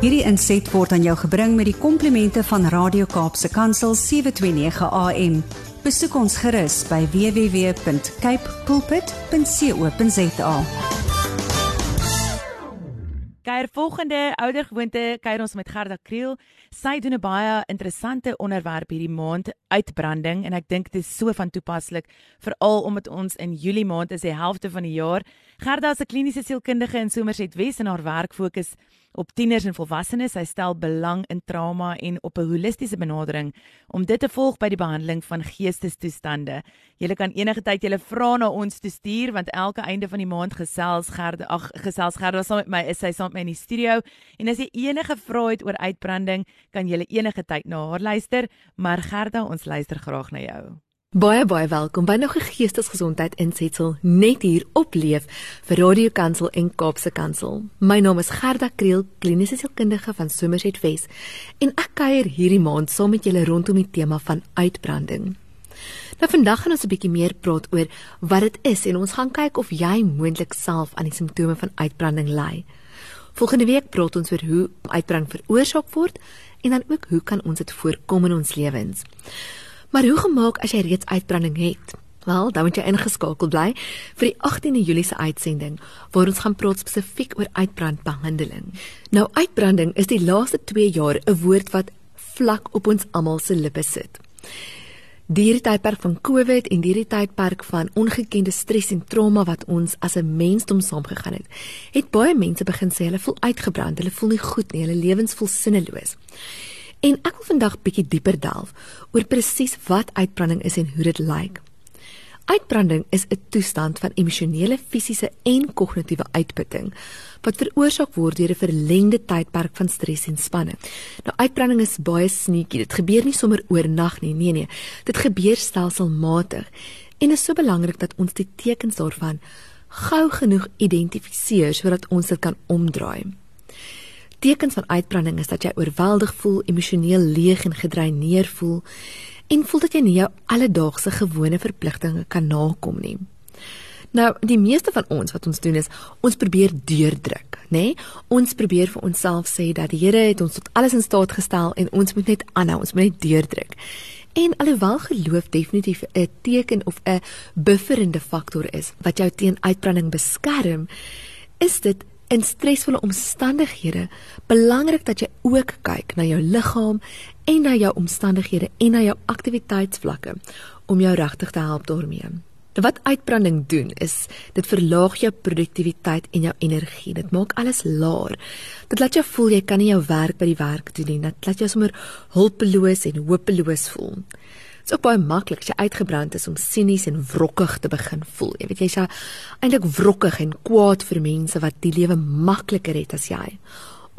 Hierdie inset word aan jou gebring met die komplimente van Radio Kaapse Kansel 729 AM. Besoek ons gerus by www.cape pulpit.co.za. Kuier volgende oudergewoonte kuier ons met Gerda Kriel. Sy doen 'n baie interessante onderwerp hierdie maand, uitbranding en ek dink dit is so van toepaslik veral omdat ons in Julie maand is die helfte van die jaar. Gerda is 'n kliniese sielkundige in Somerset Wes en haar werk fokus op tieners en volwassenes. Hy stel belang in trauma en op 'n holistiese benadering om dit te volg by die behandeling van geestestoestande. Julle kan enige tyd julle vrae na ons toe stuur want elke einde van die maand gesels Gerda ag gesels Gerda saam met my is sy saam met my in die studio en as jy enige vrae het oor uitbranding, kan jy enige tyd na haar luister, maar Gerda, ons luister graag na jou. Baie baie welkom by nog 'n geestesgesondheid insetsel net hier op Leef vir Radio Kansel en Kaapse Kansel. My naam is Gerda Kriel, kliniese sielkundige van Somerset Wes en ek kuier hierdie maand saam met julle rondom die tema van uitbranding. Nou vandag gaan ons 'n bietjie meer praat oor wat dit is en ons gaan kyk of jy moontlik self aan die simptome van uitbranding ly. Volgende week praat ons oor hoe uitbranding veroorsaak word en dan ook hoe kan ons dit voorkom in ons lewens. Maar hoe gemaak as jy reeds uitbranding het? Wel, dan moet jy ingeskakel bly vir die 18de Julie se uitsending waar ons gaan praat spesifiek oor uitbrandbehandeling. Nou uitbranding is die laaste 2 jaar 'n woord wat vlak op ons almal se lippe sit. Die tydperk van COVID en die tydperk van ongekende stres en trauma wat ons as 'n mensdom saamgegaan het, het baie mense begin sê hulle voel uitgebrand, hulle voel nie goed nie, hulle lewens voel sinneloos. En ek wil vandag bietjie dieper delf oor presies wat uitbranding is en hoe dit lyk. Uitbranding is 'n toestand van emosionele, fisiese en kognitiewe uitputting wat veroorsaak word deur 'n verlengde tydperk van stres en spanning. Nou uitbranding is baie sneaky. Dit gebeur nie sommer oornag nie. Nee nee. Dit gebeur stelselmatig. En is so belangrik dat ons die tekens daarvan gou genoeg identifiseer sodat ons dit kan omdraai. Tekens van uitbranding is dat jy oorweldig voel, emosioneel leeg en gedreineer voel en voel dat jy nie jou alledaagse gewone verpligtinge kan nakom nie. Nou, die meeste van ons wat ons doen is ons probeer deurdruk, nê? Nee? Ons probeer vir onsself sê dat die Here het ons tot alles in staat gestel en ons moet net aanhou, ons moet net deurdruk. En alhoewel geloof definitief 'n teken of 'n bufferende faktor is wat jou teen uitbranding beskerm, is dit in stresvolle omstandighede belangrik dat jy ook kyk na jou liggaam en na jou omstandighede en na jou aktiwiteitsvlakke om jou regtig te help daarmee. Wat uitbranding doen is dit verlaag jou produktiwiteit en jou energie. Dit maak alles laer. Dit laat jou voel jy kan nie jou werk by die werk doen nie. Dit laat jou sommer hulpeloos en hopeloos voel. Dit is ook baie maklik as jy uitgebrand is om sinies en wrokkig te begin voel. Jy weet jy's eintlik wrokkig en kwaad vir mense wat die lewe makliker het as jy.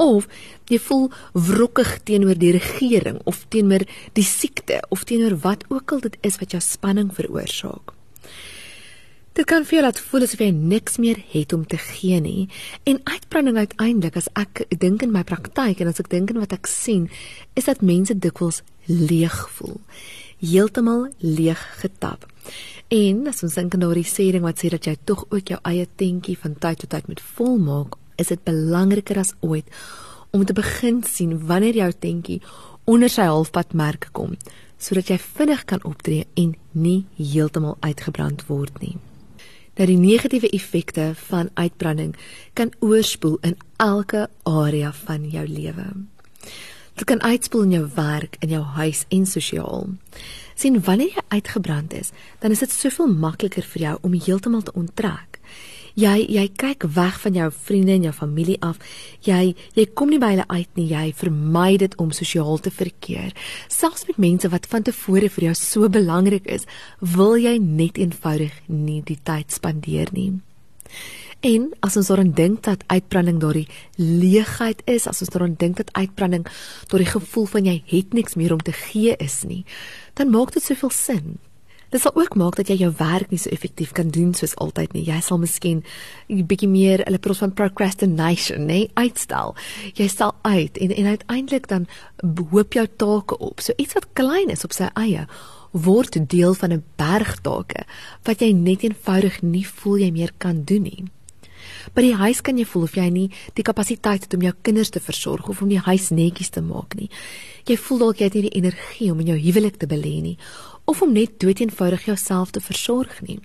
Of jy voel wrokkig teenoor die regering of teenoor die siekte of teenoor wat ook al dit is wat jou spanning veroorsaak. Dit kan vir jou laat voel asof jy niks meer het om te gee nie. En uitbranding uiteindelik as ek dink in my praktyk en as ek dink aan wat ek sien, is dat mense dikwels leeg voel heeltemal leeg getap. En as ons dink aan daardie sêding wat sê dat jy tog ook jou eie tentjie van tyd tot tyd moet volmaak, is dit belangriker as ooit om te begin sien wanneer jou tentjie onder sy halfpad merk kom, sodat jy vinnig kan optree en nie heeltemal uitgebrand word nie. Dat die negatiewe effekte van uitbranding kan oorspoel in elke area van jou lewe. Dit kan uitspoel in jou werk, in jou huis en sosiaal. Sien wanneer jy uitgebrand is, dan is dit soveel makliker vir jou om heeltemal te onttrek. Jy jy kyk weg van jou vriende en jou familie af. Jy jy kom nie by hulle uit nie. Jy vermy dit om sosiaal te verkeer. Selfs met mense wat van tevore vir jou so belangrik is, wil jy net eenvoudig nie die tyd spandeer nie. En as ons daaraan dink dat uitbranding daardie leegheid is, as ons daaraan dink dat uitbranding daardie gevoel van jy het niks meer om te gee is nie, dan maak dit soveel sin. Dit sal ook maak dat jy jou werk nie so effektief kan doen soos altyd nie. Jy sal miskien 'n bietjie meer hulle praat van procrastination, nê, uitstel. Jy stel uit en en uiteindelik dan hoop jou take op. So iets wat klein is op sy eie word deel van 'n berg take wat jy net eenvoudig nie voel jy meer kan doen nie. By die huis kan jy voel of jy nie die kapasiteit het om jou kinders te versorg of om die huis netjies te maak nie. Jy voel dalk jy het nie die energie om in jou huwelik te belê nie of om net doeteenvoudig jouself te versorg nie.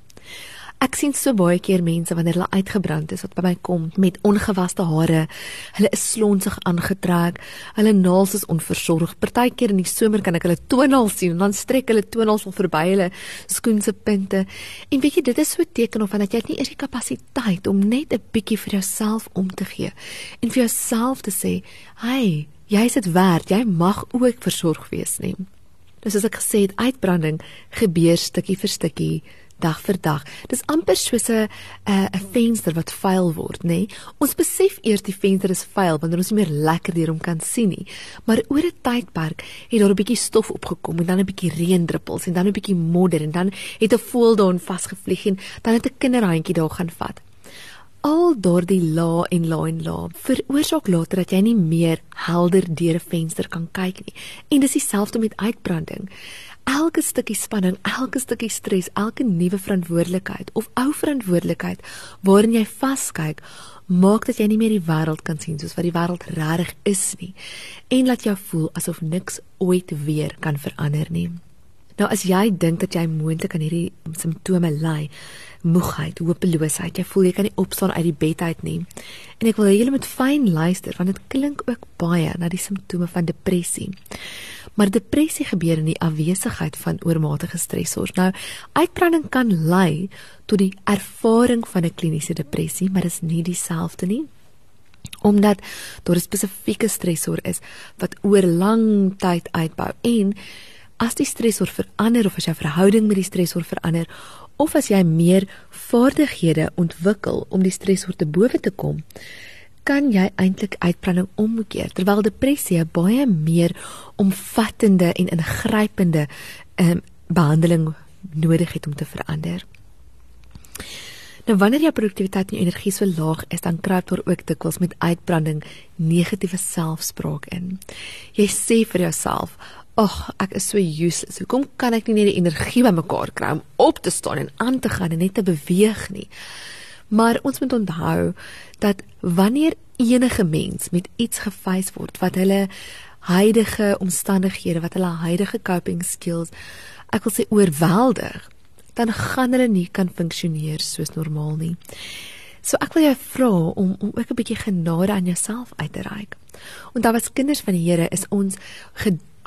Ek sien so baie keer mense wanneer hulle uitgebrand is wat by my kom met ongewaste hare. Hulle is slonsig aangetrek. Hulle naels is onversorg. Partykeer in die somer kan ek hulle toenails sien en dan strek hulle toenails al verby hulle skoense punte. En weet jy, dit is so 'n teken of dat jy nie eers die kapasiteit om net 'n bietjie vir jouself om te gee en vir jouself te sê, "Hey, jy's dit werd. Jy mag ook versorg wees nie." Dis soos ek gesê het, uitbranding gebeur stukkie vir stukkie dag vir dag. Dis amper soos 'n 'n venster wat vuil word, nê? Nee? Ons besef eers die venster is vuil wanneer ons nie meer lekker deur hom kan sien nie. Maar oor 'n tydperk het daar 'n bietjie stof opgekom en dan 'n bietjie reendruppels en dan 'n bietjie modder en dan het 'n voël daarin vasgevlieg en dan het 'n kinderhandjie daar gaan vat. Al daardie la en la en la veroorsaak later dat jy nie meer helder deur 'n venster kan kyk nie. En dis dieselfde met uitbranding elke stukkie spanning, elke stukkie stres, elke nuwe verantwoordelikheid of ou verantwoordelikheid waarin jy vaskyk, maak dat jy nie meer die wêreld kan sien soos wat die wêreld regtig is nie en laat jou voel asof niks ooit weer kan verander nie. Nou as jy dink dat jy moontlik aan hierdie simptome ly, moegheid, hopeloosheid, jy voel jy kan nie opstaan uit die bed uit nie. En ek wil hê julle moet fyn luister want dit klink ook baie na die simptome van depressie. Maar depressie gebeur in die afwesigheid van oormatige stresors. Nou, uitbranding kan lei tot die ervaring van 'n kliniese depressie, maar dit is nie dieselfde nie omdat daar 'n spesifieke stresor is wat oor lang tyd uitbou en as die stresor verander of as jou verhouding met die stresor verander of as jy meer vaardighede ontwikkel om die stresor te bowe te kom kan jy eintlik uitbranding omkeer terwyl depressie baie meer omvattende en ingrypende um, behandeling nodig het om te verander. Nou wanneer jou produktiwiteit en energie so laag is, dan kruip daar ook dikwels met uitbranding negatiewe selfspraak in. Jy sê vir jouself, "Ag, ek is so useless. Hoekom kan ek nie net die energie bymekaar kry om op te staan en aan te gaan en net te beweeg nie?" Maar ons moet onthou dat wanneer enige mens met iets gefeis word wat hulle huidige omstandighede, wat hulle huidige coping skills ek wil sê oorweldig, dan gaan hulle nie kan funksioneer soos normaal nie. So ek wil jou vra om om ook 'n bietjie genade aan jouself uit te reik. Daar was kinders van die Here is ons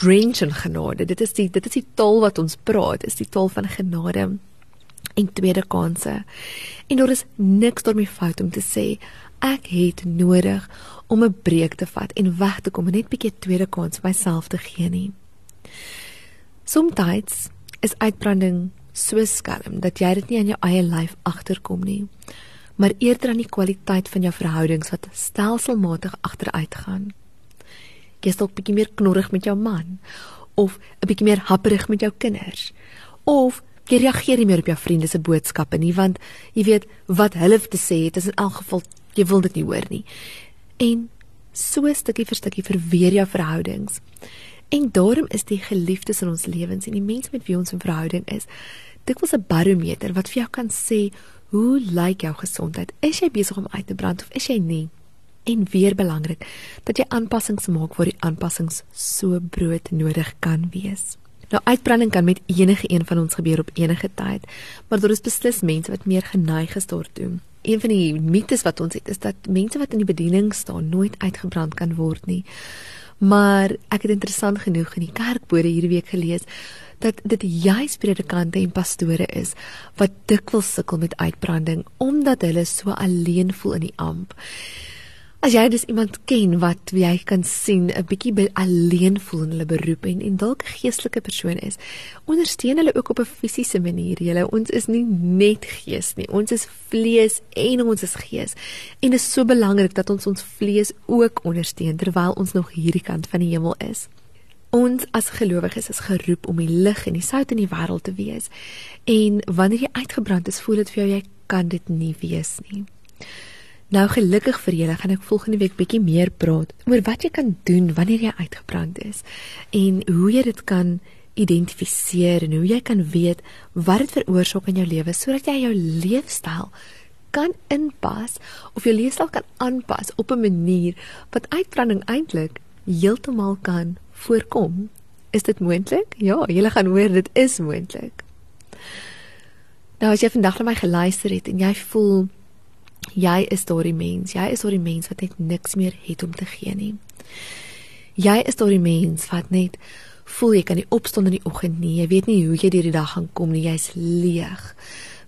gedrench in genade. Dit is die dit is die taal wat ons praat, is die taal van genade en tweede kansse. En daar is niks daarmee fout om te sê ek het nodig om 'n breek te vat en weg te kom en net 'n bietjie tweede kans myself te gee nie. Somstyds is uitbranding so skelm dat jy dit nie aan jou eie lyf agterkom nie, maar eerder aan die kwaliteit van jou verhoudings wat stelselmatig agteruit gaan. Jy's dalk bietjie meer knorrig met jou man of 'n bietjie meer happerig met jou kinders of jy reageer nie meer op jou vriende se boodskappe nie want jy weet wat hulle te sê het is in elk geval jy wil dit nie hoor nie. En so stukkie vir stukkie verweer jou verhoudings. En daarom is die geliefdes in ons lewens en die mense met wie ons in verhouding is, dikwels 'n barometer wat vir jou kan sê hoe lyk jou gesondheid? Is jy besig om uit te brand of is jy nie? En weer belangrik dat jy aanpassings maak waar die aanpassings so brood nodig kan wees. Nou uitbranding kan met enige een van ons gebeur op enige tyd, maar daar is beslis mense wat meer geneig is daartoe. Een van die mites wat ons het is dat mense wat in die bediening staan nooit uitgebrand kan word nie. Maar ek het interessant genoeg in die kerkbode hierdie week gelees dat dit juis predikante en pastore is wat dikwels sukkel met uitbranding omdat hulle so alleen voel in die amp. As jy dus iemand ken wat jy kan sien 'n bietjie alleen voel in hulle beroep en en dalk 'n geestelike persoon is, ondersteun hulle ook op 'n fisiese manier. Julle ons is nie net gees nie. Ons is vlees en ons is gees. En dit is so belangrik dat ons ons vlees ook ondersteun terwyl ons nog hierdie kant van die hemel is. Ons as gelowiges is geroep om die lig en die sout in die wêreld te wees. En wanneer jy uitgebrand is, voel dit vir jou jy kan dit nie wees nie. Nou gelukkig vir julle gaan ek volgende week bietjie meer praat oor wat jy kan doen wanneer jy uitgebrand is en hoe jy dit kan identifiseer en hoe jy kan weet wat dit veroorsaak in jou lewe sodat jy jou leefstyl kan inpas of jou leefstyl kan aanpas op 'n manier wat uitbranding eintlik heeltemal kan voorkom. Is dit moontlik? Ja, jy gaan hoor dit is moontlik. Nou as jy vandag na my geluister het en jy voel jy is daardie mens, jy is daardie mens wat net niks meer het om te gee nie. Jy is daardie mens wat net voel jy kan nie opstaan in die oggend nie. Jy weet nie hoe jy deur die dag gaan kom nie. Jy's leeg.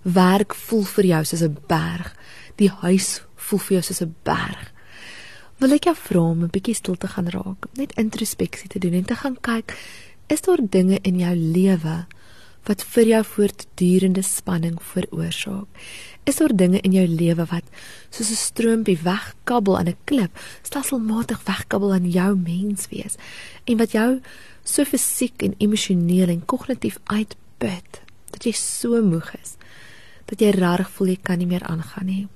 Werk voel vir jou soos 'n berg. Die huis voel vir jou soos 'n berg. Wil ek jou vra om 'n bietjie stil te gaan raak, net introspeksie te doen en te gaan kyk, is daar dinge in jou lewe wat vir jou voortdurende spanning veroorsaak? Is daar dinge in jou lewe wat soos 'n stroompie wegkabbel aan 'n klip, stelselmatig wegkabbel aan jou menswees en wat jou so fisiek en emosioneel en kognitief uitput dat jy so moeg is dat jy reg voel jy kan nie meer aangaan nie.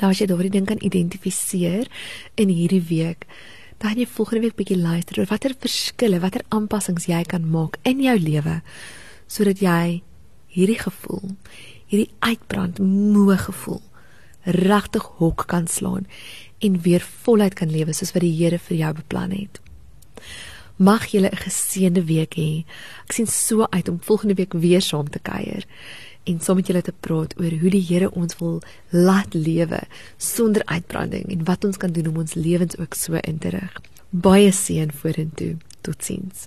Nou as jy daardie ding kan identifiseer in hierdie week, dan jy volgende week bietjie luister oor watter verskille, watter aanpassings jy kan maak in jou lewe sodat jy hierdie gevoel, hierdie uitbrand moe gevoel regtig hok kan slaan en weer voluit kan lewe soos wat die Here vir jou beplan het. Mag julle 'n geseënde week hê. Ek sien so uit om volgende week weer saam te kuier en saam met julle te praat oor hoe die Here ons wil laat lewe sonder uitbranding en wat ons kan doen om ons lewens ook so in te rig. Baie seën vorentoe. Totsiens.